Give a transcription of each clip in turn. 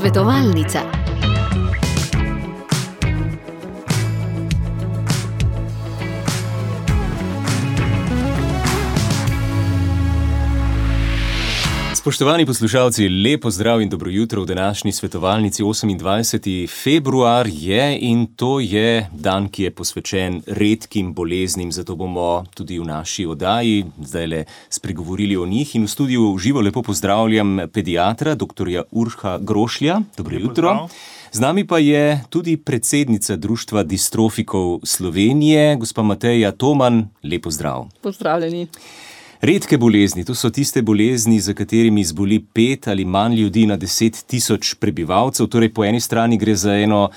Svetovalnica. Spoštovani poslušalci, lepo zdrav in dobro jutro v današnji svetovalnici. 28. februar je in to je dan, ki je posvečen redkim boleznim, zato bomo tudi v naši oddaji zdaj le spregovorili o njih. In v studiu živo lepo pozdravljam pediatra, dr. Urha Grošlja. Dobro lepo jutro. Zdrav. Z nami pa je tudi predsednica Društva distrofikov Slovenije, gospa Mateja Toman. Lepo zdrav. Pozdravljeni. Redke bolezni, to so tiste bolezni, za katerimi zboli pet ali manj ljudi na deset tisoč prebivalcev. Torej, po eni strani gre za eno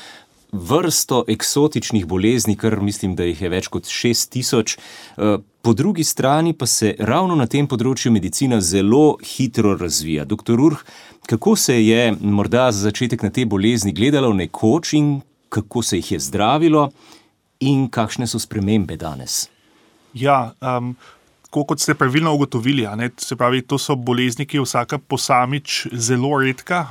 vrsto eksotičnih bolezni, kar mislim, da jih je več kot šest tisoč. Eh, po drugi strani pa se ravno na tem področju medicina zelo hitro razvija. Doktor Urh, kako se je morda za začetek na te bolezni gledalo nekoč in kako se jih je zdravilo, in kakšne so spremembe danes? Ja, um, tako kot ste pravilno ugotovili, ne, se pravi, to so bolezni, ki je vsaka posamič zelo redka.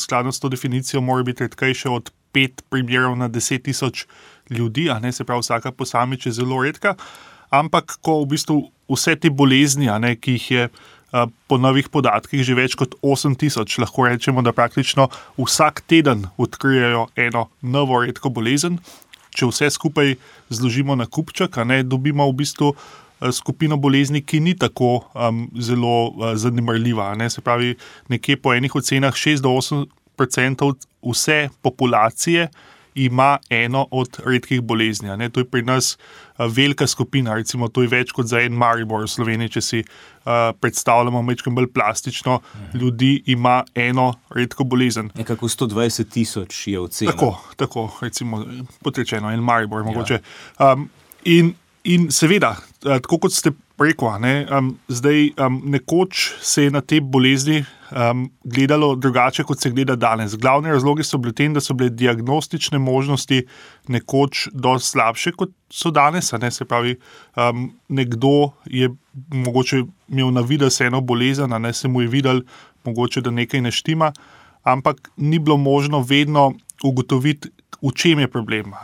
Skladno s to definicijo, mora biti redkejša od pet primerov na deset tisoč ljudi, ne, se pravi, vsaka posamič je zelo redka. Ampak, ko v bistvu vse te bolezni, ne, ki jih je a, po novih podatkih že več kot 8000, lahko rečemo, da praktično vsak teden odkrijejo eno novo redko bolezen. Če vse skupaj zložimo na kupček, ne, dobimo v bistvu skupino bolezni, ki ni tako um, zelo uh, zanemarljiva. Ne? Se pravi, nekje po enih ocenah 6 do 8 odstotkov vse populacije ima eno od redkih bolezni. Ne? To je pri nas uh, velika skupina, recimo to je več kot za en Maribor v Sloveniji, če si uh, predstavljamo nekaj bolj plastično, mhm. ljudi ima eno redko bolezen. Nekako 120 tisoč je ocenjeno. Tako, tako, recimo, potrečeno, en Maribor mogoče. Ja. Um, in In seveda, eh, tako kot ste rekli, ne, um, zdaj um, nekoč se je na te bolezni um, gledalo drugače, kot se gleda danes. Glavni razlogi so bili tem, da so bile diagnostične možnosti nekoč dosti slabše, kot so danes. Ne, se pravi, um, nekdo je mogoče imel na vidi eno bolezen, ne se mu je videl, mogoče da nekaj ne štima, ampak ni bilo možno vedno ugotoviti, v čem je problem.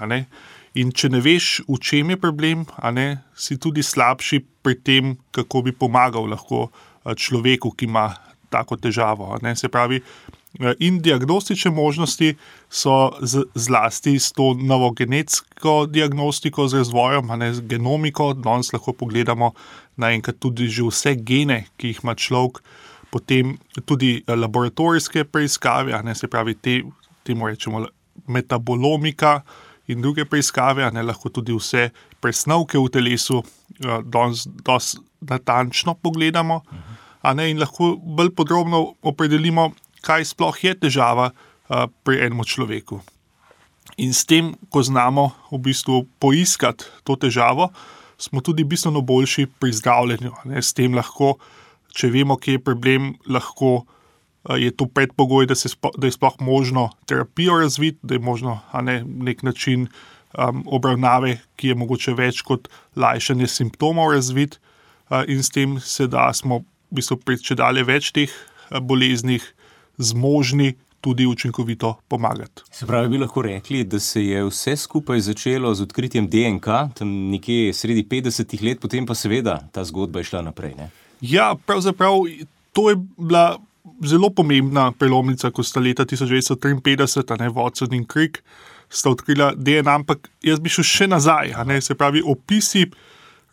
In če ne veš, v čem je problem, ne, si tudi slabši pri tem, kako bi pomagal lahko človeku, ki ima tako težavo. Se pravi, in diagnostične možnosti so z, zlasti s to novo genetsko diagnostiko, z razvojem, ne z genomiko. Danes lahko pogledamo naenkrat tudi vse gene, ki jih ima človek, potem tudi laboratorijske preiskave, ne se pravi, te, temu rečemo metabolomika in druge preiskave, ne lahko tudi vse presnovke v telesu zelo natančno pogledamo, ne, in lahko bolj podrobno opredelimo, kaj sploh je težava a, pri enem človeku. In s tem, ko znamo v bistvu poiskati to težavo, smo tudi bistveno boljši pri zdravljenju. Ne, s tem lahko, če vemo, kje je problem, lahko je to predpogoj, da, spo, da je sploh možno terapijo razviti, da je možno ne, nek način um, obravnave, ki je mogoče več kot lajšanje simptomov razviti, uh, in s tem se da smo v bistvu pri če dalje več teh uh, boleznih zmožni. Tudi učinkovito pomagati. Se pravi, bi lahko rekli, da se je vse skupaj začelo z odkritjem DNK, tam nekje sredi 50-ih let, potem pa seveda ta zgodba je šla naprej. Ne? Ja, pravzaprav to je bila zelo pomembna prelomnica, ko sta leta 1953, ne Watson in Crick, sta odkrila DNA, ampak jaz bi šel še nazaj. Se pravi, opisi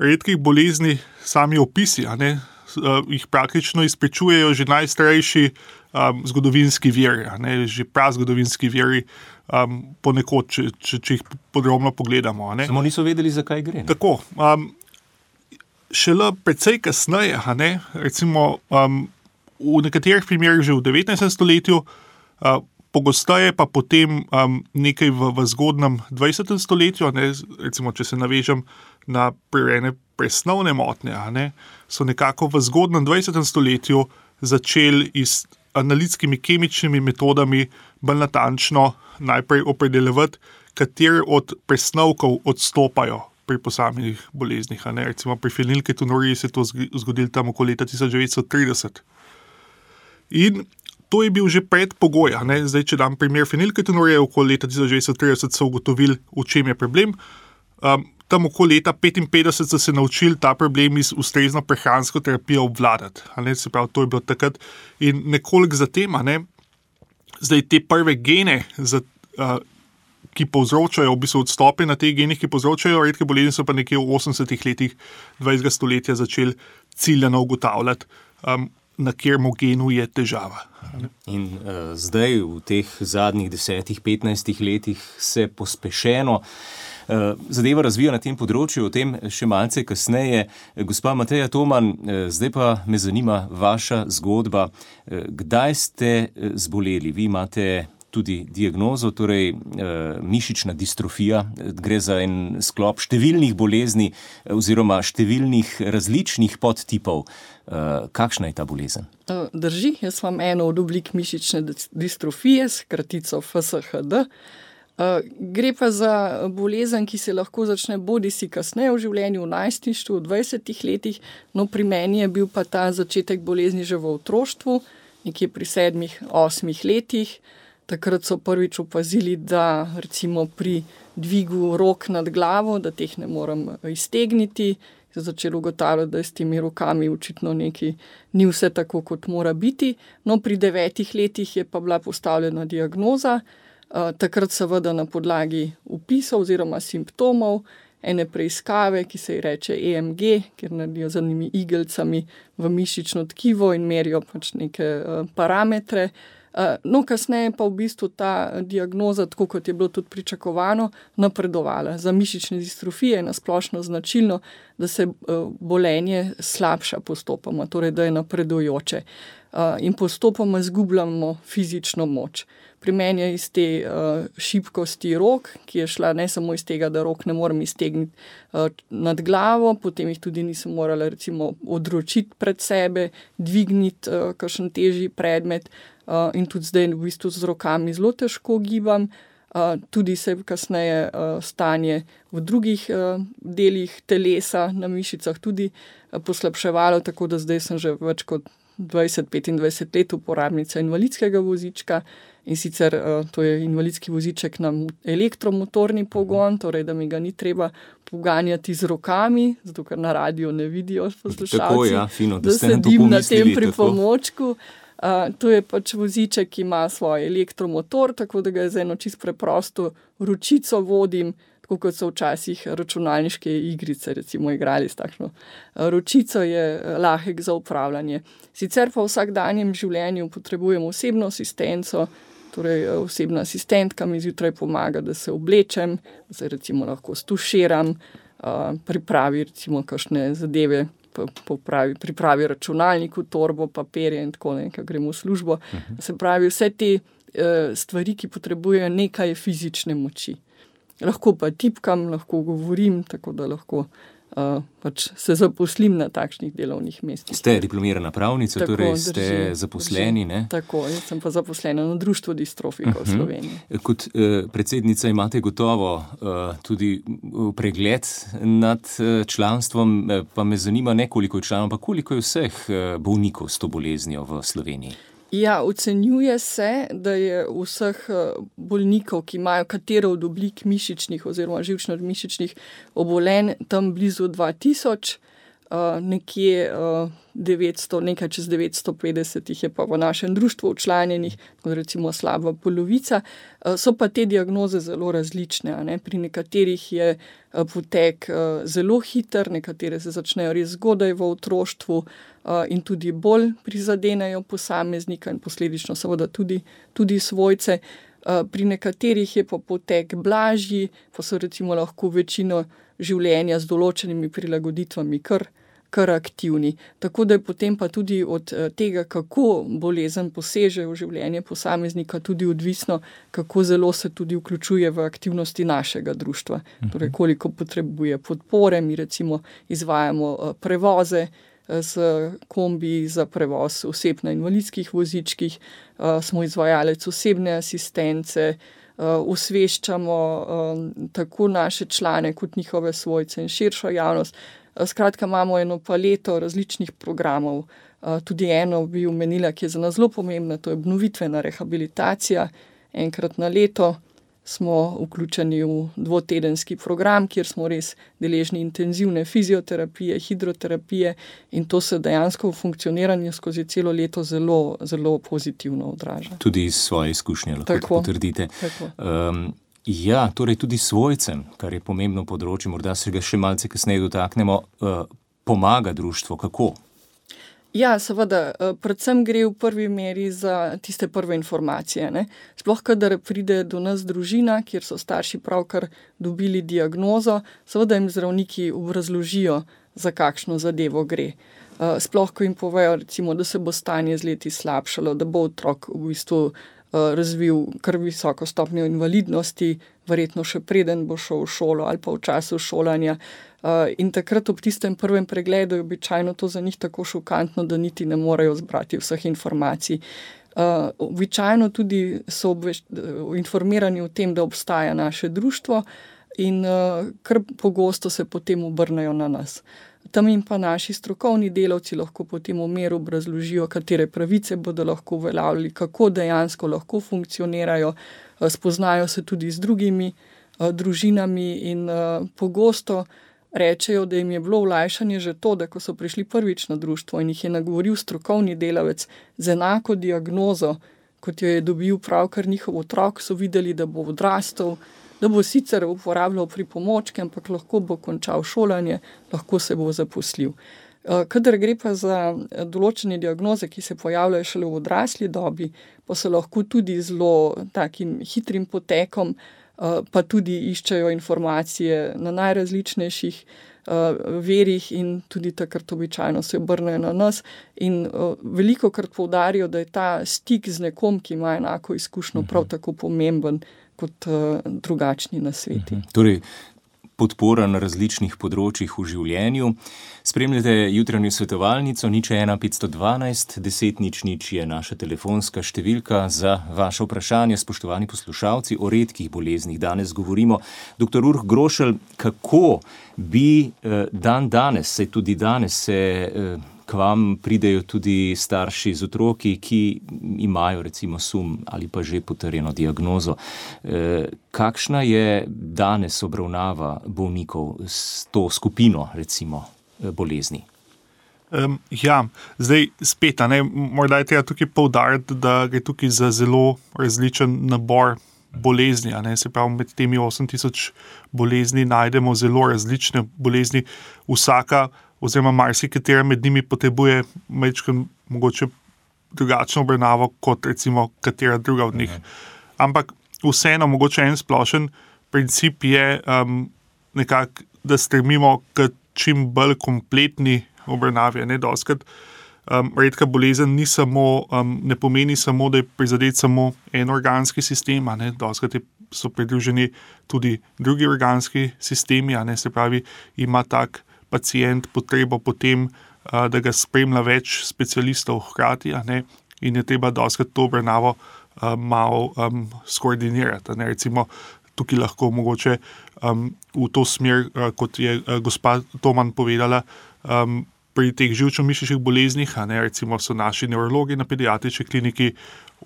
redkih bolezni, sami opisi, ne, uh, jih praktično izpričujejo že najstarejši um, zgodovinski veri, ne, že prazgodovinski veri. Um, ponekod, če, če, če jih podrobno pogledamo. Samo niso vedeli, zakaj gre. Ne? Tako. Um, šele precej kasneje, recimo um, v nekaterih primerih že v 19. stoletju, pogosteje pa potem um, nekaj v, v zgodnem 20. stoletju. Ne, recimo, če se navežem na prirejene presnovne motnje, ne, so nekako v zgodnem 20. stoletju začeli z analitskimi kemičnimi metodami bolj natančno najprej opredeljevati, katere od presnovkov odstopajo. Pri posameznih boleznih, recimo pri fenilketonuriji se je to zgodilo tam okoli leta 1930. In to je bil že predpogoj. Zdaj, če dam primer fenilketonurije, okoli leta 1930 so ugotovili, v čem je problem. Um, tam okoli leta 1955 so se naučili ta problem z ustrezno prehransko terapijo obvladati. Se pravi, to je bilo takrat in nekoliko zatem, ne, zdaj te prve gene, za, uh, ki povzročajo, v bistvu odstope na teh genih, ki povzročajo redke bolezni, so pa nekje v 80-ih letih 20. stoletja začeli ciljno ugotavljati. Um, Na kjer genu je težava. In uh, zdaj, v teh zadnjih 10-15 letih, se pospešeno uh, zadeva razvija na tem področju, o tem še malce kasneje. Gospa Mateja Toman, eh, zdaj pa me zanima vaša zgodba. Eh, kdaj ste zboleli? Vi imate tudi diagnozo, torej mišična distrofija. Gre za en sklop številnih bolezni oziroma številnih različnih podtipov. Kakšna je ta bolezen? Drži, jaz imam eno od oblik mišične distrofije, skratico FSHD. Eh, gre pa za bolezen, ki se lahko začne bodi si kasneje v življenju, v najstništvu, v 20 letih, no pri meni je bil pa ta začetek bolezni že v otroštvu, nekje pri sedmih, osmih letih. Takrat so prvič opazili, da recimo pri dvigu rok nad glavo, da teh ne morem iztegniti. Začel ugotavljati, da je s temi rokami očitno nekaj ni vse tako, kot mora biti. No, pri devetih letih je pa bila postavljena diagnoza, Eh, takrat seveda na podlagi upisov oziroma simptomov ene preiskave, ki se ji reče EMG, kjer naredijo z njimi igelcami v mišično tkivo in merijo pač neke uh, parametre. Uh, no, kasneje pa v bistvu ta diagnoza, tako kot je bilo tudi pričakovano, napredovala. Za mišične distrofije je nasplošno značilno, da se uh, bolenje slabša postopoma, torej da je napredujoče in postopoma izgubljamo fizično moč. Pri meni je iz te šibkosti rok, ki je šla ne samo iz tega, da rok ne morem iztegniti nad glavo, potem jih tudi nisem morala odročiti pred sebe, dvigniti kakšen težji predmet uh, in tudi zdaj v bistvu z rokami zelo težko gibam. Uh, tudi se je kasneje uh, stanje v drugih uh, delih telesa, na mišicah, tudi uh, poslabševalo, tako da zdaj sem že več kot 20-25 let uporabnica invalidskega vozička. In sicer uh, to je invalidski voziček na elektromotorni pogon, torej da mi ga ni treba poganjati z rokami, zato ker na radiju ne vidijo poslušalci. Ja, fino, da, da sedim na tem pripomočku. Uh, to je pač voziček, ki ima svoj elektromotor, tako da ga z eno čisto preprosto ročico vodim, tako kot so včasih računalniške igrice, recimo, igrali s takšno ročico, je lahek za upravljanje. Sicer pa v vsakdanjem življenju potrebujemo osebno asistenco, torej osebna asistentka mi zjutraj pomaga, da se oblečem, da se recimo lahko stuširam, uh, pripravi recimo kakšne zadeve. Popravi, pripravi računalnik, torbo, papirje, in tako naprej, gremo v službo. Uh mhm. -huh. Se pravi, vse te uh, stvari, ki potrebujejo nekaj fizične moči. Lahko pa tipkam, lahko govorim, tako da lahko uh, pač se zaposlim na takšnih delovnih mestih. Ste diplomirana pravnica, tako, torej ste drži, zaposleni? Drži. Tako, jaz sem pa zaposlena na Društvu Distrofika uh -huh. v mhm. Sloveniji. Kot uh, predsednica imate gotovo uh, tudi pregled nad uh, članstvom, pa me zanima ne koliko je članov, pa koliko je vseh uh, bolnikov s to boleznijo v Sloveniji. Ja, ocenjuje se, da je vseh eh, bolnikov, ki imajo katero od oblik mišičnih oziroma živčno-mišičnih obolenj, tam blizu 2000, eh, nekje 900, eh, nekaj čez 950 jih je pa v našem društvu učlanjenih, recimo slaba polovica. So pa te diagnoze zelo različne. Ne? Pri nekaterih je potek zelo hiter, nekatere se začnejo res zgodaj v otroštvu. Eh, in tudi bolj prizadenejo posameznika in posledično seveda tudi, tudi svojce. Pri nekaterih je pa potek blažji, pa so recimo lahko večino življenja z določenimi prilagoditvami kar, kar aktivni. Tako da je potem pa tudi od eh, tega, kako bolezen poseže v življenje posameznika, tudi odvisno, kako zelo se tudi vključuje v aktivnosti našega društva. Torej, mhm. koliko potrebuje podpore, mi recimo izvajamo prevoze z kombi za prevoz oseb na invalidskih vozičkih, eh, smo izvajalec osebne asistence, usveščamo eh, tako naše člane, kot njihove svojce in širšo javnost. Eh, skratka, imamo eno paleto različnih programov, Tudi eno bi omenila, ki je za nas zelo pomembna, to je obnovitvena rehabilitacija. Enkrat na leto smo vključeni v dvotedenski program, kjer smo res deležni intenzivne fizioterapije, hidroterapije in to se dejansko v funkcioniranju skozi celo leto zelo, zelo pozitivno odraža. Tudi iz svoje izkušnje lahko tako, potrdite. Tako. Um, Ja, torej tudi svojcem, kar je pomembno področje, morda se ga še malce kasneje dotaknemo, uh, pomaga društvo. Kako? Ja, seveda, eh, predvsem gre v prvi meri za tiste prve informacije. Ne? Sploh, kadar pride do nas družina, kjer so starši pravkar dobili diagnozo, seveda jim zdravniki obrazložijo, za kakšno zadevo gre. Eh, sploh, ko jim povejo, recimo, da se bo stanje z leti slabšalo, da bo otrok v bistvu eh, razvil kar visoko stopnjo invalidnosti, verjetno še preden bo šel v šolo ali pa v času šolanja. Uh, in takrat ob tistem prvem pregledu je običajno to za njih tako šokantno, da niti ne morejo zbrati vseh informacij. Uh, običajno tudi so informirani o tem, da obstaja naše društvo, in kar pogosto se potem obrnejo na nas. Tam jim pa naši strokovni delavci lahko potem v meru obrazložijo, katere pravice bodo lahko uveljavljali, kako dejansko lahko funkcionirajo, uh, spoznajo se tudi z drugimi uh, družinami in uh, pogosto rečejo, da jim je bilo vlajšanje že to, da ko so prišli prvič na društvo in jih je nagovoril strokovni delavec z enako diagnozo, kot jo je dobil pravkar njihov otrok, so videli, da bo odrastel, da bo sicer uporabljal pripomočke, ampak lahko bo končal šolanje, lahko se bo zaposlil. Eh, kadar gre pa za eh, določene diagnoze, ki se pojavljajo šele v odrasli dobi, pa so lahko tudi zelo takim hitrim potekom, Eh, pa tudi iščejo informacije na najrazličnejših verih, in tudi takrat običajno se obrnejo na nas. In veliko krat poudarijo, da je ta stik z nekom, ki ima enako izkušnjo, prav mhm. tako pomemben kot uh, drugačni na svetu. Mhm. Torej, podpora na različnih področjih v življenju. Spremljate jutranjo svetovalnico, nič 1, 512, 10, nič, nič je naša telefonska številka za vaše vprašanje, spoštovani poslušalci, o redkih boleznih. Danes govorimo, dr. Urh Grošelj, kako bi eh, dan danes, se tudi danes se. K vam pridejo tudi starši z otroki, ki imajo recimo sum ali pa že potrjeno diagnozo. E, kakšna je danes obravnava bolnikov s to skupino recimo, e, bolezni? Um, ja, zdaj spet, ne, morda je treba tukaj poudariti, da gre tukaj za zelo različen nabor bolezni. Ne, se pravi, med temi 8000 bolezni najdemo zelo različne bolezni, vsaka oziroma marsikatera med njimi potrebuje mečken, mogoče drugačno obravnavo kot recimo katera druga od njih. Mhm. Ampak vseeno, mogoče en splošen princip je um, nekako, da stremimo k čim bolj kompletni obravnavi. Ne, doskrat, um, redka bolezen samo, um, ne pomeni samo, da je prizadet samo en organski sistem, ne, doskrat je. So pridruženi tudi drugi organski sistemi, a ne se pravi, ima tak pacijent potrebo potem, da ga spremlja več specialistov hkrati, in je treba doskrat to obravnavo malo um, skoordinirati. Recimo, tukaj lahko mogoče um, v to smer, kot je gospa Toman povedala, um, pri teh živčno-mišičnih boleznih, ne, recimo so naši nevrologi na pediatrični kliniki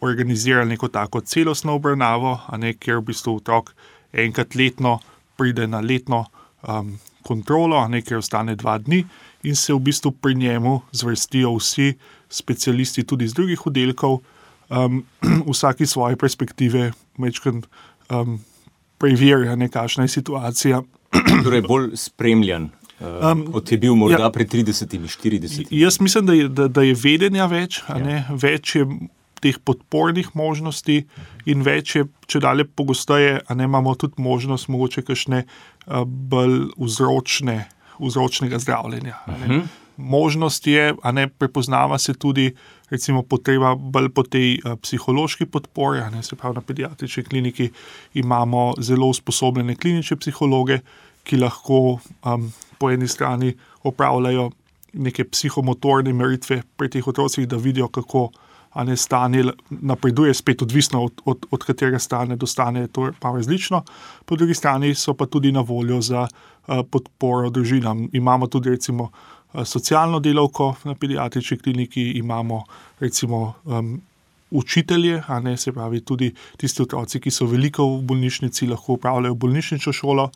organizirali neko tako celostno obravnavo, ne, kjer v bistvu otrok enkrat letno pride na letno um, kontrolo, nekaj ostane dva dni, in se v bistvu pri njemu zvrstijo vsi specialisti, tudi iz drugih oddelkov, um, vsak iz svoje perspektive, večkrat um, preverja, kakšna je situacija. torej, bolj spremljan. Um, kot je bil morda ja, pred 30-40 leti. Jaz mislim, da je, da, da je vedenja več, ja. več je teh podpornih možnosti, in več je, če dalje pogosteje, a ne imamo tudi možnost, mogoče kakšne bolj vzročne, vzročnega zdravljenja. Uh mhm. -huh. Možnost je, a ne prepoznava se tudi recimo, potreba bolj po tej uh, psihološki podpori. Ne, se pravi, na pediatrični kliniki imamo zelo usposobljene klinične psihologe, ki lahko um, po eni strani opravljajo neke psihomotorne meritve pri teh otrocih, da vidijo, kako a ne stanje napreduje, spet odvisno od, od, od katerega stanja do stanja, to je pa različno. Po drugi strani so pa tudi na voljo za uh, podporo družinam. Imamo tudi, recimo, socialno delavko na pediatrični kliniki, imamo recimo um, učitelje, a ne se pravi tudi tisti otroci, ki so veliko v bolnišnici, lahko upravljajo bolnišnično šolo.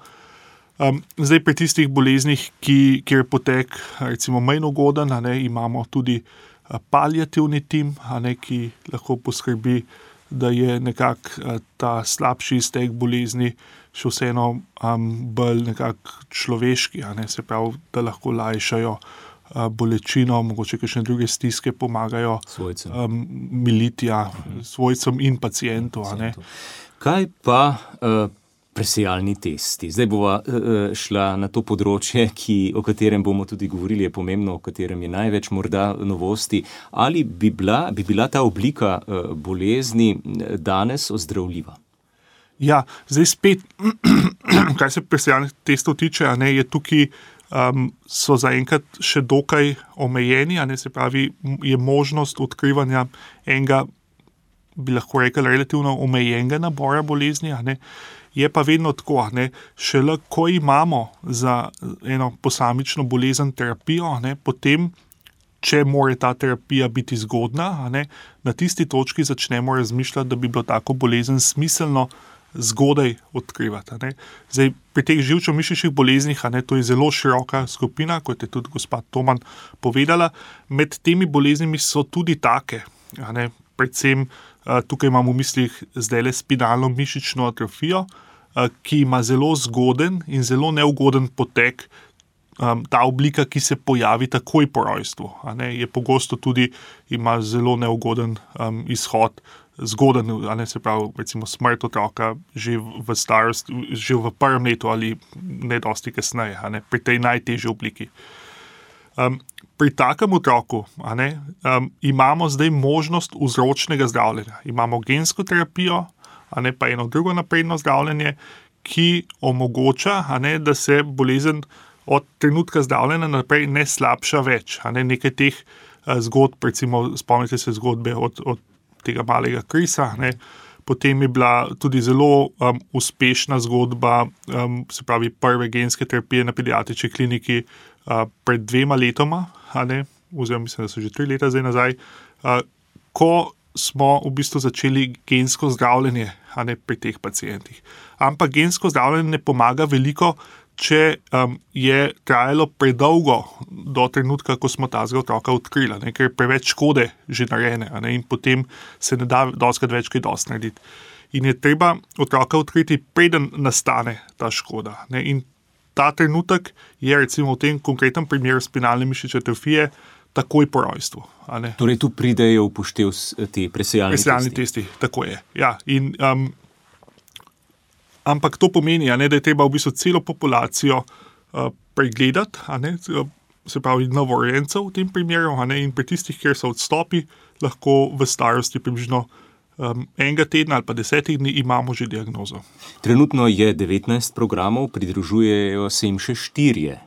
Um, zdaj, pri tistih boleznih, ki, kjer je potek, recimo, manj ugoden, ne, imamo tudi palijativni tim, ne, ki lahko poskrbi, da je nekako uh, ta slabši iztek bolezni še vseeno um, bolj človeški, ne, se pravi, da lahko lajšajo uh, bolečino, mogoče še druge stiske pomagajo svojcem, um, militija, svojcem in pacijentu. Kaj pa uh, presejalni testi. Zdaj bomo eh, eh, šla na to področje, ki, o katerem bomo tudi govorili, je pomembno, o katerem je največ morda novosti. Ali bi bila, bi bila ta oblika uh, bolezni danes ozdravljiva? Ja, zdaj spet, kar se presejalnih testov tiče, ne, je tukaj. Um, so zaenkrat še dokaj omejeni, ne, se pravi, je možnost odkrivanja enega, bi lahko rekel, relativno omejenega nabora bolezni. Je pa vedno tako, da šele ko imamo za eno posamično bolezen terapijo, ne, potem, če mora ta terapija biti zgodna, ne, na tisti točki začnemo razmišljati, da bi bilo tako bolezen smiselno. Zgodaj odkrivati. Zdaj, pri teh živčno-mišičnih boleznih, ne, to je zelo široka skupina, kot je tudi gospod Toman povedala. Med temi boleznimi so tudi take, ne, predvsem tukaj imamo v mislih zdaj le spinalno mišično atrofijo, ki ima zelo zgoden in zelo neugoden potek. Ta oblika, ki se pojavi takoj po rojstvu, je pogosto tudi ima zelo neugoden um, izhod, zgoden, ne, se pravi, recimo smrt otroka že v starosti, že v prvem letu ali ne dosti kasneje, ne, pri tej najtežji obliki. Um, pri takem otroku ne, um, imamo zdaj možnost vzročnega zdravljenja. Imamo gensko terapijo, ne pa eno drugo napredno zdravljenje, ki omogoča, ne, da se bolezen od trenutka zdravljenja naprej ne slabša več. Ne, nekaj teh uh, zgodb, recimo, spomnite se zgodbe od, od tega malega Krisa. Ne, Potem je bila tudi zelo um, uspešna zgodba, um, se pravi, prve genske terapije na pediatrični kliniki uh, pred dvema letoma, ne, oziroma mislim, da so že tri leta zdaj nazaj, ko smo v bistvu začeli gensko zdravljenje ne, pri teh pacijentih. Ampak gensko zdravljenje ne pomaga veliko, če um, je trajalo predolgo do trenutka, ko smo ta zgolj otroka odkrili, ne, ker je preveč škode že narejene ne, in potem se ne da doskrat več kaj dosti narediti. In je treba otroka odkriti, preden nastane ta škoda. Ne, in ta trenutek je, recimo v tem konkretnem primeru spinalne mišične atrofije, takoj po rojstvu. Torej, tu pridejo upoštev ti presejalni, presejalni testi. testi. Tako je. Ja, in, um, ampak to pomeni, ne, da je treba v bistvu celo populacijo uh, pregledati, ne, se pravi, novorojencev v tem primeru, ne, in pri tistih, kjer so odstopi, lahko v starosti približno um, enega tedna ali pa desetih dni imamo že diagnozo. Trenutno je 19 programov, pridružujejo se jim še štirje.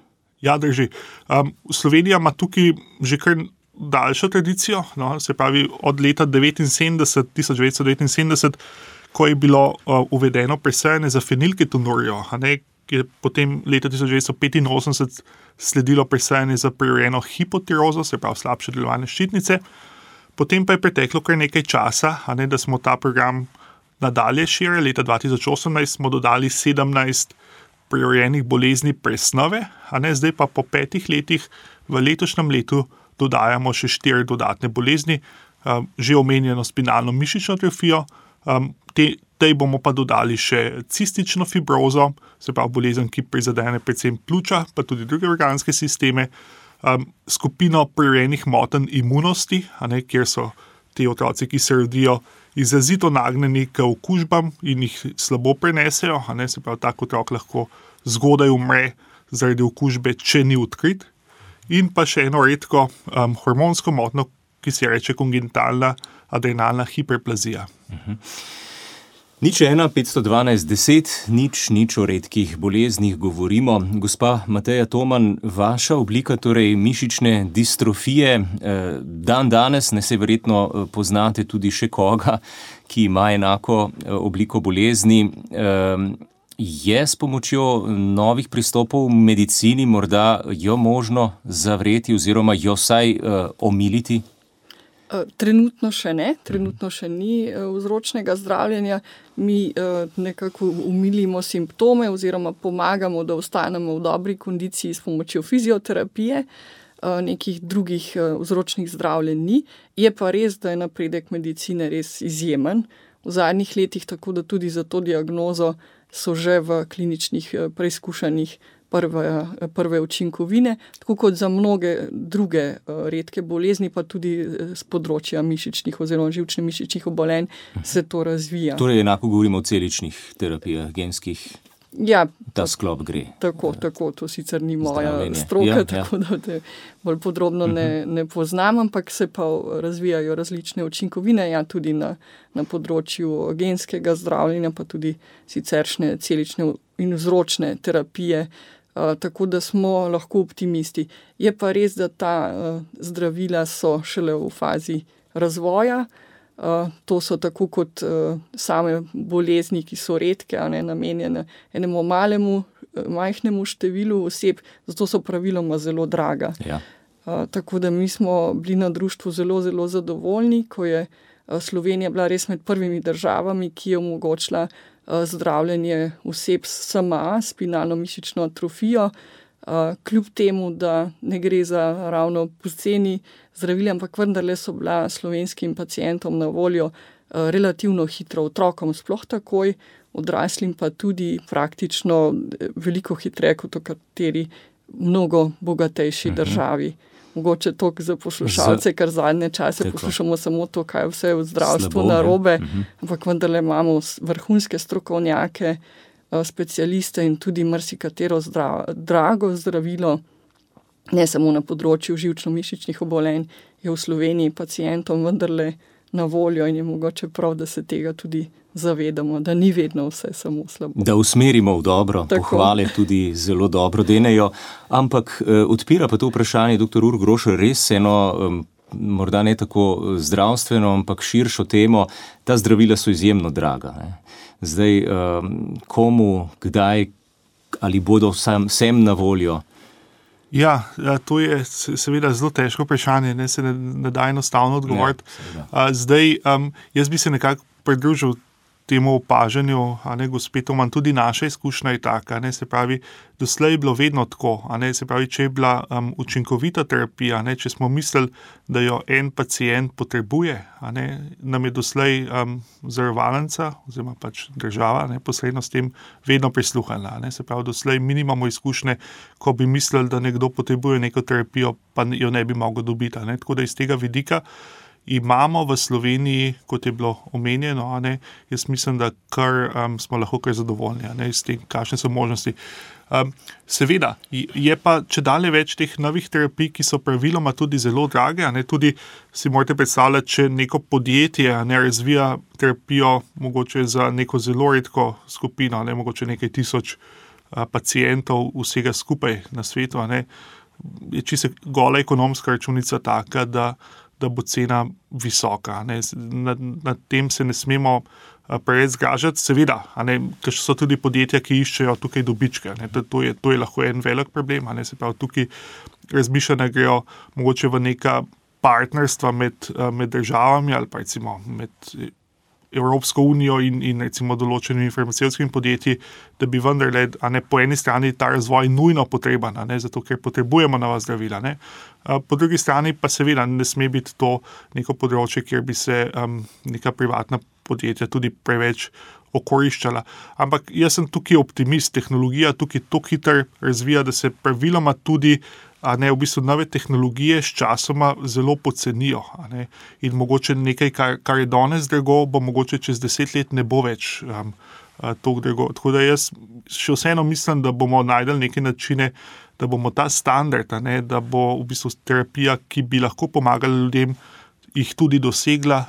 Ja, drži. Um, Slovenija ima tukaj že kar daljšo tradicijo, no, se pravi od leta 1979, 1979 ko je bilo uh, uvedeno presajanje za fenilketonurijo, ki je potem leta 1985 sledilo presajanje za prirojeno hipotirozo, se pravi slabše delovanje ščitnice. Potem pa je preteklo kar nekaj časa, ne, da smo ta program nadalje širili. Leta 2018 smo dodali 17 prirojenih bolezni presnove, a ne zdaj pa po petih letih, v letošnjem letu, dodajamo še štiri dodatne bolezni, um, že omenjeno spinalno mišično atrofijo, um, te, tej bomo pa dodali še cistično fibrozo, se pravi bolezen, ki prizadene predvsem pljuča, pa tudi druge organske sisteme um, skupino prirejenih motenj imunosti, ne, kjer so ti otroci, ki se rodijo, izrazito nagnjeni k okužbam in jih slabo prenesejo. Ne, se pravi, tako otrok lahko zgodaj umre zaradi okužbe, če ni odkrit. In pa še eno redko um, hormonsko motnjo, ki se reče kongenitalna adrenalna hiperplazija. Uh mhm. -huh. Nič ena, 512, 10, nič, nič o redkih boleznih govorimo. Gospa Mateja Toman, vaša oblika torej mišične distrofije, eh, dan danes, ne se verjetno eh, poznate tudi še koga, ki ima enako eh, obliko bolezni. Je s pomočjo novih pristopov v medicini morda jo možno zavreti oziroma jo vsaj omiliti? Eh, trenutno še ne, trenutno še ni eh, vzročnega zdravljenja. Mi nekako umilimo simptome, oziroma pomagamo, da ostanemo v dobri kondiciji s pomočjo fizioterapije, nekih drugih vzročnih zdravljenj ni. Je pa res, da je napredek medicine res izjemen v zadnjih letih, tako da tudi za to diagnozo so že v kliničnih eh, preizkušanjih prve, eh, prve učinkovine, tako kot za mnoge druge eh, redke bolezni, pa tudi z področja mišičnih oziroma žilčnih mišičnih obolenj se to razvija. Torej, enako govorimo o celičnih terapijah, genskih. Ja, ta sklop gre. Tako, tako, to sicer ni moja Zdravljenje. stroka, ja, ja. tako ja. da te bolj podrobno ne, mhm. ne poznam, ampak se pa razvijajo različne učinkovine, ja, tudi na, na področju genskega zdravljenja, pa tudi siceršne celične in vzročne terapije. Uh, tako da smo lahko optimisti. Je pa res, da ta uh, zdravila so šele v fazi razvoja, uh, to so tako kot uh, same bolezni, ki so redke, ne namenjene enemu malemu, majhnemu številu oseb, zato so praviloma zelo draga. Ja. Uh, tako da mi smo bili na društvu zelo, zelo zadovoljni, ko je uh, Slovenija bila res med prvimi državami, ki je omogočila uh, zdravljenje oseb s SMA, spinalno mišično atrofijo. Uh, kljub temu, da ne gre za ravno poceni zdravili, ampak vendarle so bila slovenskim pacijentom na voljo uh, relativno hitro, otrokom sploh takoj, odraslim pa tudi praktično eh, veliko hitreje kot v kateri mnogo bogatejši mhm. državi. Mogoče to za poslušalce, ker zadnje čase Tako. poslušamo samo to, kaj vse je v zdravstvu narobe, uh mhm. -huh. ampak vendarle imamo vrhunske strokovnjake, uh, specialiste in tudi marsikatero zdrav, drago zdravilo ne samo na področju živčno-mišičnih obolenj, je v Sloveniji pacijentom vendarle na voljo in je mogoče prav, da se tega tudi zavedamo, da ni vedno vse samo slabo. Da usmerimo v dobro, Tako. pohvale tudi zelo dobro denejo, ampak eh, odpira pa to vprašanje, dr. Ur Grošer, res eno. Um, Morda ne tako eh, zdravstveno, ampak širšo temo. Ta zdravila so izjemno draga. Ne. Zdaj, um, komu, kdaj, ali bodo vsem, vsem na voljo, Ja, ja, to je seveda zelo težko vprašanje, ne se ne, ne da enostavno odgovoriti. Ja, zdaj, um, jaz bi se nekako pridružil temu opažanju, a ne gospetom, tudi naša izkušnja je taka. Ne, se pravi, doslej je bilo vedno tako. Ne, se pravi, če je bila um, učinkovita terapija, ne, če smo mislili, da jo en pacijent potrebuje, ne, nam je doslej um, zavarovalnica oziroma pač država neposredno s tem vedno prisluhnila. Ne, se pravi, doslej mi imamo izkušnje, ko bi mislili, da nekdo potrebuje neko terapijo, pa jo ne bi mogel dobiti. Ne, tako da iz tega vidika imamo v Sloveniji, kot je bilo omenjeno, ne, jaz mislim, da kar, um, smo lahko kar zadovoljni ne, s tem, kakšne so možnosti. Um, seveda je pa če dalje več teh novih terapij, ki so praviloma tudi zelo drage. Ne, tudi si morate predstavljati, če neko podjetje ne razvija terapijo, mogoče za neko zelo redko skupino, ne mogoče nekaj tisoč uh, pacijentov, vsega skupaj na svetu. Ne, je čisto gola ekonomska računica taka, da da bo cena visoka. Nad, nad tem se ne smemo preveč zgražati, seveda, ker so tudi podjetja, ki iščejo tukaj dobičke. To, to, je, to je lahko en velik problem. Se pravi, tukaj razmišljanja grejo mogoče v neka partnerstva med, med državami ali pa recimo med Evropsko unijo in, in recimo določenimi farmacevskimi podjetji, da bi vendarle, a ne po eni strani ta razvoj nujno potreben, ne, zato ker potrebujemo nova zdravila. Ne. Po drugi strani pa seveda ne sme biti to neko področje, kjer bi se um, neka privatna podjetja tudi preveč okoriščala. Ampak jaz sem tukaj optimist, tehnologija tukaj tako hitro razvija, da se praviloma tudi ne v bistvu nove tehnologije s časoma zelo pocenijo. In mogoče nekaj, kar, kar je danes drago, bo mogoče čez deset let ne bo več um, tako drago. Tako da jaz še vseeno mislim, da bomo najdel neke načine, da bomo ta standard, ne, da bo v bistvu terapija, ki bi lahko pomagala ljudem, jih tudi dosegla.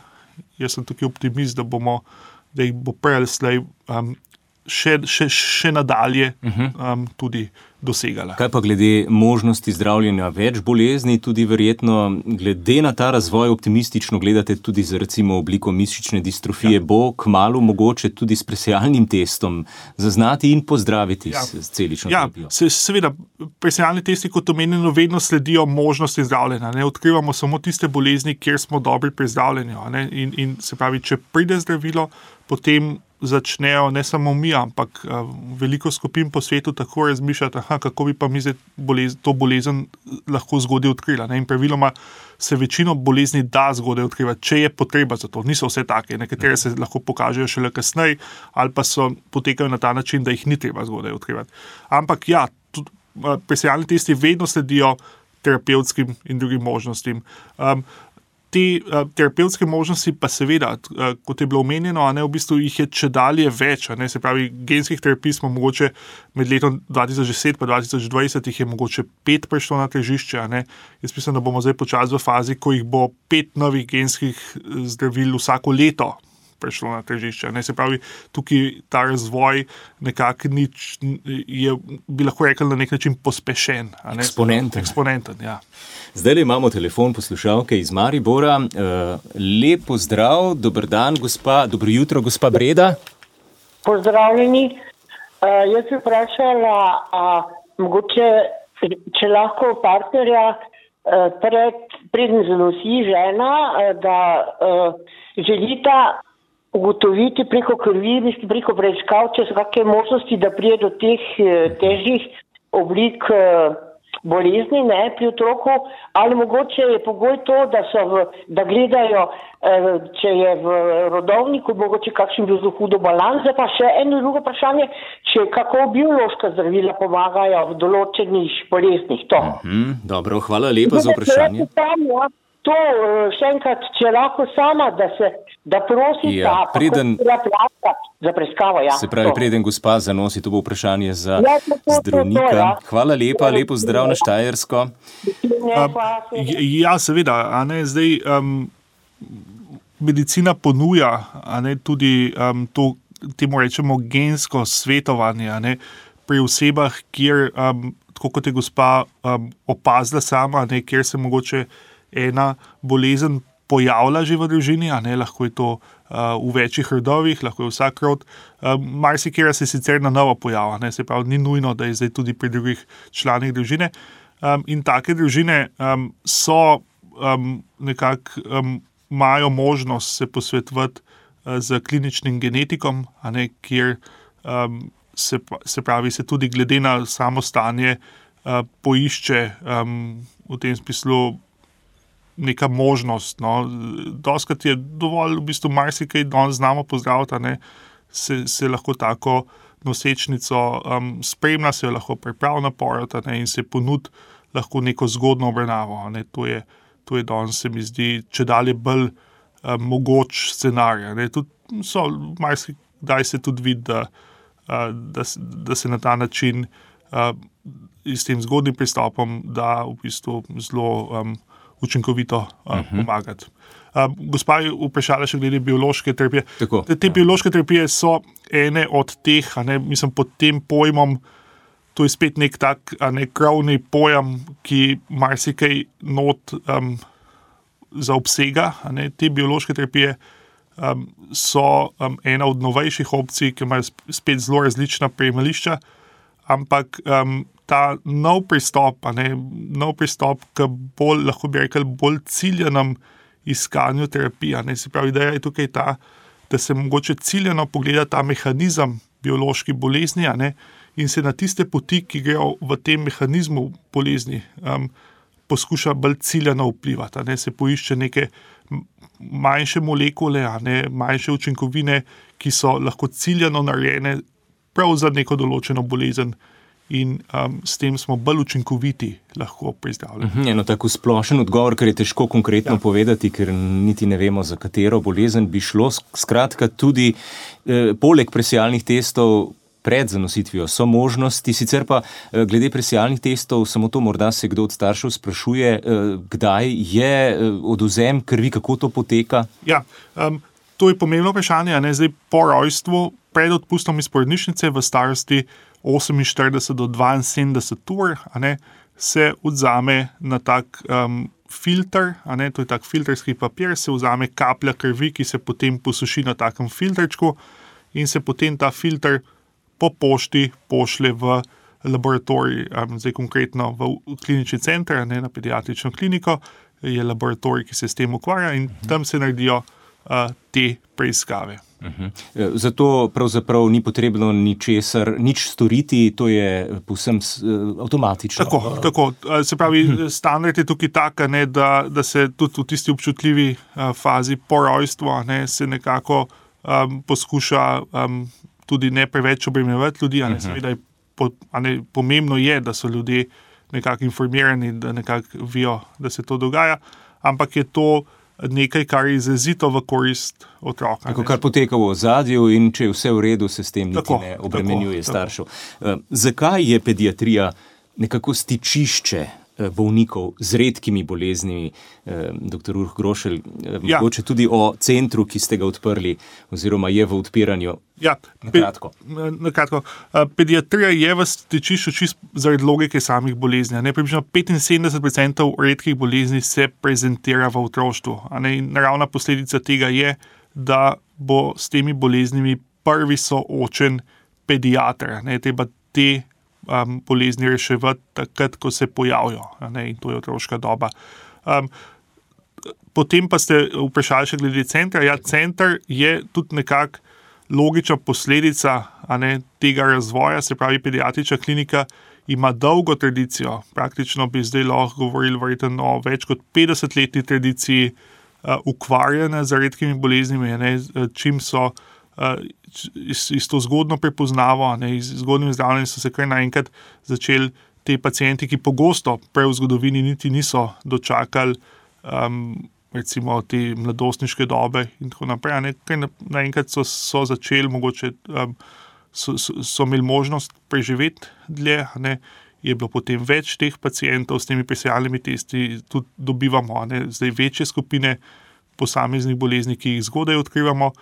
Jaz sem tukaj optimist, da, bomo, da jih bo prej ali slej um, še, še, še nadalje uh -huh. um, tudi dosegala. Kaj pa glede možnosti zdravljenja več bolezni, tudi verjetno glede na ta razvoj optimistično gledate tudi za recimo obliko mišične distrofije, ja. bo kmalo mogoče tudi s presejalnim testom zaznati in pozdraviti ja. s celično ja, se, seveda, presejalni testi, kot omenjeno, vedno sledijo možnosti zdravljenja. Ne odkrivamo samo tiste bolezni, kjer smo dobri pri zdravljenju. In, in se pravi, če pride zdravilo, potem začnejo ne samo mi, ampak uh, veliko skupin po svetu tako razmišljati, aha, kako bi pa mi bolez, to bolezen lahko zgodaj odkrila. Ne? In praviloma se večino bolezni da zgodaj odkrivati, če je potreba za to. Niso vse take, nekatere se lahko pokažejo šele kasneje, ali pa so potekajo na ta način, da jih ni treba zgodaj odkrivati. Ampak ja, tudi uh, presejalni testi vedno sledijo. Terapevtskim in drugim možnostim. Um, te uh, terapevtske možnosti, pa seveda, uh, kot je bilo omenjeno, ne, v bistvu jih je če dalje več. Ne, se pravi, genskih terapij smo mogoče med letom 2010 in 2020 jih je mogoče pet prišlo na težišče. Jaz mislim, da bomo zdaj počasi v fazi, ko jih bo pet novih genskih zdravil vsako leto prišlo na težišče. Ne? Se pravi, tukaj ta razvoj nekako nič, je, bi lahko rekel, na nek način pospešen. Ne? Eksponenten. Eksponenten ja. Zdaj imamo telefon poslušalke iz Maribora. Uh, lep pozdrav, dober dan, gospa, dobro jutro, gospa Breda. Pozdravljeni. Uh, jaz bi vprašala, mogoče, če lahko partnerja uh, pred, predn zanosi žena, uh, da uh, želita ugotoviti preko krvi, preko preiskav, če so kakšne možnosti, da prije do teh eh, težjih oblik eh, bolezni ne, pri otroku, ali mogoče je pogoj to, da, v, da gledajo, eh, če je v rodovniku, mogoče kakšen bil zelo hudo balans. Pa še eno drugo vprašanje, če kako biološka zdravila pomagajo v določenih boleznih. Mm -hmm, dobro, hvala lepa za vprašanje. Ja to eh, še enkrat, če lahko sama, da se da prosi, ja, da preden, za preiskavo. Ja, se pravi, to. preden gospa zanosi, to bo vprašanje za ja, to, to, zdravnika. To, to, ja. Hvala lepa, lepo zdrav na Štajersko. Ja, seveda, ne, zdaj, um, medicina ponuja ne, tudi um, to, temu rečemo, gensko svetovanje ne, pri osebah, kjer, um, kot je gospa um, opazila sama, ne, kjer se mogoče ena bolezen pojavlja že v družini, ne lahko je to uh, v večjih rodovih, lahko je vsak rod. Uh, Marsikera se sicer na novo pojavlja, se pravi, ni nujno, da je zdaj tudi pri drugih članih družine. Um, in take družine um, so um, nekako um, imajo možnost se posvetovati uh, z kliničnim genetikom, ne, kjer um, se, se pravi, se tudi glede na samo stanje uh, poišče um, v tem smislu neka možnost. No. Doskrat je dovolj, v bistvu, marsikaj, da znamo pozdraviti, da se, se lahko tako nosečnico um, spremlja, se lahko pripravi na porod in se ponudi lahko neko zgodno obravnavo. Ne. To je, to je danes, se mi zdi, če dalje bolj um, mogoč scenarij. Marsikdaj se tudi vidi, da, uh, da, da se na ta način. Uh, S tem zgodnim pristopom, da v bistvu zelo um, učinkovito uh, uh -huh. pomagati. Uh, gospa je vprašala še glede biološke terapije. Tako, te te ja. biološke terapije so ene od teh, ne, mislim, pod tem pojmom. To je spet nek tak ne, krovni pojem, ki marsikaj not um, zaobsega. Ne, te biološke terapije um, so um, ena od novejših opcij, ki imajo spet zelo različna prejemališča, ampak um, ta nov pristop, ne, nov pristop k bolj, lahko bi rekel, bolj ciljenem iskanju terapije. Ne, se pravi, da je tukaj ta, da se mogoče ciljeno pogleda ta mehanizem biološke bolezni ne, in se na tiste poti, ki grejo v tem mehanizmu bolezni, um, poskuša bolj ciljeno vplivati. Ne, se poišče neke manjše molekule, ne, manjše učinkovine, ki so lahko ciljeno narejene prav za neko določeno bolezen in um, s tem smo bolj učinkoviti, lahko prizdravljeni. Mhm, eno tako splošen odgovor, ker je težko konkretno ja. povedati, ker niti ne vemo, za katero bolezen bi šlo. Skratka, tudi eh, poleg presijalnih testov. Pred zanositvijo so možnosti, sicer pa eh, glede presijalnih testov, samo to morda se kdo od staršev sprašuje, eh, kdaj je eh, oduzem krvi, kako to poteka. Ja, um, to je pomembno vprašanje. Zdaj, po rojstvu, pred odpustom iz porodnišnice v starosti 48 do 72 ur, ne, se vzame na tak um, filter, ne, to je tak filtrski papir, se vzame kaplja krvi, ki se potem posuši na takem filtrčku in se potem ta filter po pošti pošlje v laboratorij, um, zdaj konkretno v klinični center, ne na pediatrično kliniko, je laboratorij, ki se s tem ukvarja in tam se naredijo te preiskave. Mhm. Eh, zato pravzaprav ni potrebno ničesar, nič storiti, to je povsem avtomatično. Tako, tako. Se pravi, mhm. standard je tukaj tak, ne, da, da se tudi v tisti občutljivi uh, fazi po rojstvu ne, se nekako um, poskuša um, tudi ne preveč obremenjevati ljudi. Ne, mhm. seveda je po, ne, pomembno, je, da so ljudje nekako informirani, da nekako vejo, da se to dogaja, ampak je to nekaj, kar je izrazito v korist otroka. Tako, kar poteka v ozadju, in če je vse v redu, se s tem tako, ne obremenjuje tako, staršev. Tako. Uh, zakaj je pediatrija nekako stičišče? Eh, bolnikov z redkimi boleznimi, eh, dr. Urh Grošelj, eh, ja. mogoče tudi o centru, ki ste ga odprli, oziroma je v odpiranju. Ja, na kratko. Pe, na kratko. Pediatrija je v stečišču čist zaradi logike samih bolezni. Približno 75% redkih bolezni se prezentira v otroštvu. Naravna posledica tega je, da bo s temi boleznimi prvi soočen pediatr. Ne, treba te um, bolezni reševati takrat, ko se pojavijo, ne, in to je otroška doba. Um, potem pa ste vprašali še glede centra. Ja, center je tudi nekako logična posledica ne, tega razvoja, se pravi, pediatrična klinika. Ima dolgo tradicijo, praktično bi zdaj lahko govorili o več kot 50-letni tradiciji uh, ukvarjanja z redkimi boleznimi, ne, čim so uh, iz to zgodno prepoznavo, ne, iz zgodnjim zdravljenjem so se kar naenkrat začeli ti pacijenti, ki pogosto prej v zgodovini niti niso dočakali. Um, Recimo te mladostniške dobe, in tako naprej. Naenkrat so, so začeli, mogoče um, so, so, so imeli možnost preživeti dlje, ne, je bilo potem več teh pacijentov s temi presajalnimi testi, tudi dobivamo ne, zdaj večje skupine posameznih bolezni, ki jih zgodaj odkrivamo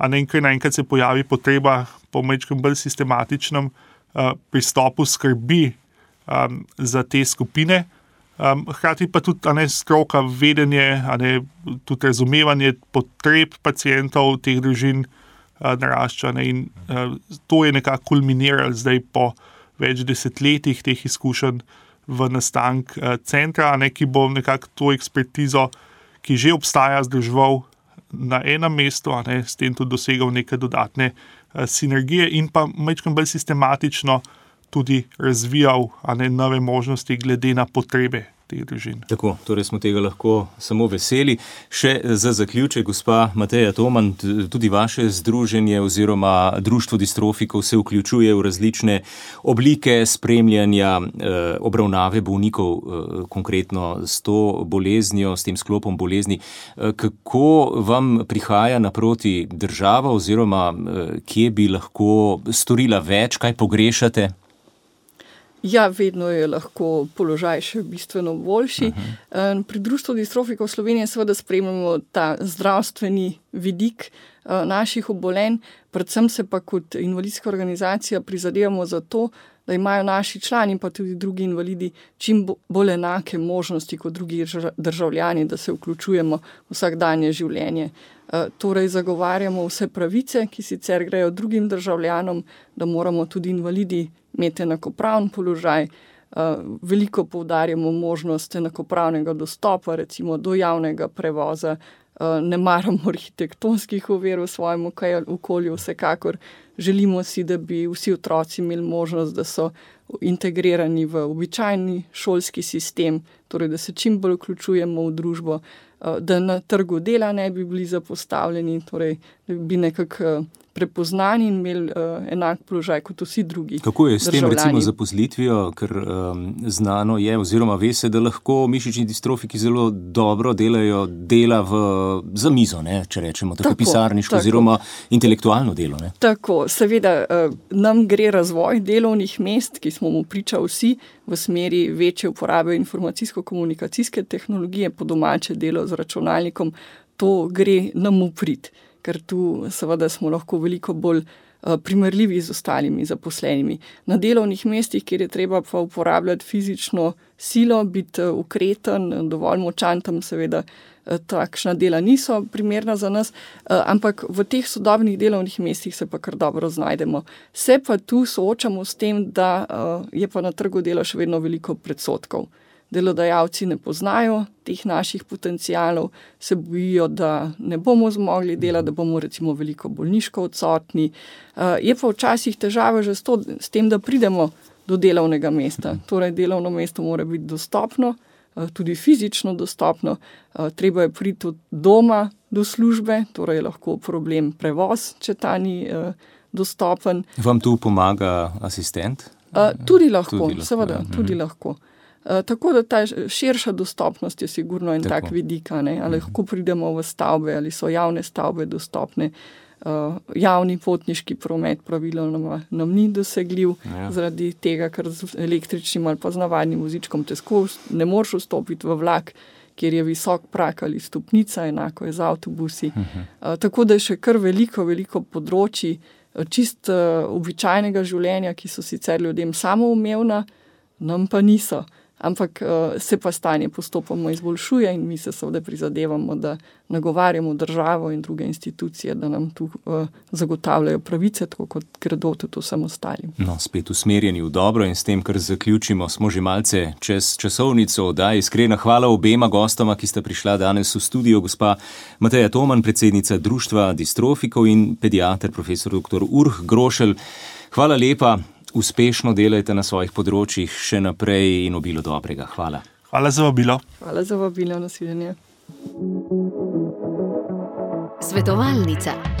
a ne enkrat naenkrat se pojavi potreba po nekem bolj sistematičnem uh, pristopu skrbi um, za te skupine. Um, hkrati pa tudi ne, stroka, vedenje, ne, tudi razumevanje potreb pacijentov teh družin uh, narašča. Ne, in uh, to je nekako kulminiralo zdaj po več desetletjih teh izkušenj v nastank uh, centra, ne, ki bo nekako to ekspertizo, ki že obstaja, združeval na enem mestu, ne, s tem tudi dosegal neke dodatne uh, sinergije in pa mečkam bolj sistematično tudi razvijal ne, nove možnosti glede na potrebe teh družin. Tako, torej smo tega lahko samo veseli. Še za zaključek, gospa Mateja Toman, tudi vaše združenje oziroma društvo distrofikov se vključuje v različne oblike spremljanja eh, obravnave bolnikov, eh, konkretno s to boleznijo, s tem sklopom bolezni. Eh, kako vam prihaja naproti država oziroma eh, kje bi lahko storila več, kaj pogrešate? Ja, vedno je lahko položaj še bistveno boljši. Uh -huh. Pri Društvu distrofikov Slovenije seveda spremljamo ta zdravstveni vidik eh, naših obolenj, predvsem se pa kot invalidska organizacija prizadevamo za to, da imajo naši člani, pa tudi drugi invalidi, čim bolj enake možnosti kot drugi državljani, da se vključujemo v vsakdanje življenje. Eh, torej, zagovarjamo vse pravice, ki sicer grejo drugim državljanom, da moramo tudi invalidi imeti enakopraven položaj. Eh, veliko poudarjamo možnost enakopravnega dostopa, recimo do javnega prevoza, eh, ne maramo arhitektonskih ovir v svojem okolju, vsekakor želimo si, da bi vsi otroci imeli možnost, da so integrirani v običajni šolski sistem, torej da se čim bolj vključujemo v družbo, eh, da na trgu dela ne bi bili zapostavljeni, torej da bi nekako prepoznani in imeli uh, enak položaj kot vsi drugi. Kako je s tem, recimo, zaposlitvijo, ker um, znano je, oziroma ve se, da lahko mišični distrofiki zelo dobro delajo dela v, za mizo, ne, če rečemo tako, tako pisarniško, tako. oziroma intelektualno delo. Ne. Tako, seveda uh, nam gre razvoj delovnih mest, ki smo mu pričali vsi. V smeri večje uporabe informacijsko-komunikacijske tehnologije, po domače delo z računalnikom, to gre nam uprit ker tu seveda smo lahko veliko bolj primerljivi z ostalimi zaposlenimi. Na delovnih mestih, kjer je treba pa uporabljati fizično silo, biti ukreten, dovolj močan, tam seveda takšna dela niso primerna za nas, ampak v teh sodobnih delovnih mestih se pa kar dobro znajdemo. Se pa tu soočamo s tem, da je pa na trgu dela še vedno veliko predsotkov delodajalci ne poznajo teh naših potencijalov, se bojijo, da ne bomo zmogli dela, da bomo recimo veliko bolniško odsotni. Eh, je pa včasih težava že s, to, s tem, da pridemo do delovnega mesta. Torej, delovno mesto mora biti dostopno, eh, tudi fizično dostopno, eh, treba je priti od doma do službe, torej je lahko problem prevoz, če ta ni dostopen. Vam tu pomaga asistent? Tudi lahko, tudi lahko seveda, ja. tudi mhm. lahko. Eh, tako da ta širša dostopnost je sigurno en tako. tak vidik, ali mhm. lahko pridemo v stavbe, ali so javne stavbe dostopne. Uh, javni potniški promet praviloma nam ni dosegljiv, ja. zaradi tega, ker z električnim ali pa z navadnim vozičkom težko ne moreš vstopiti v vlak, kjer je visok prak ali stopnica, enako je z avtobusi. Uh -huh. uh, tako da je še kar veliko, veliko področji čist uh, običajnega življenja, ki so sicer ljudem samoumevna, nam pa niso. Ampak uh, se pa stanje postopoma izboljšuje in mi se seveda prizadevamo, da nagovarjamo državo in druge institucije, da nam tu uh, zagotavljajo pravice, tako kot gredo tudi vsem ostalim. No, spet usmerjeni v dobro in s tem, kar zaključimo, smo že malce čez časovnico. Da, iskrena hvala obema gostoma, ki sta prišla danes v studio, gospa Mateja Toman, predsednica Društva distrofikov in pediater, profesor dr. Urh Grošelj. Hvala lepa uspešno delajte na svojih področjih še naprej in obilo dobrega. Hvala. Hvala za vabilo. Hvala za vabilo, nasvidenje. Svetovalnica.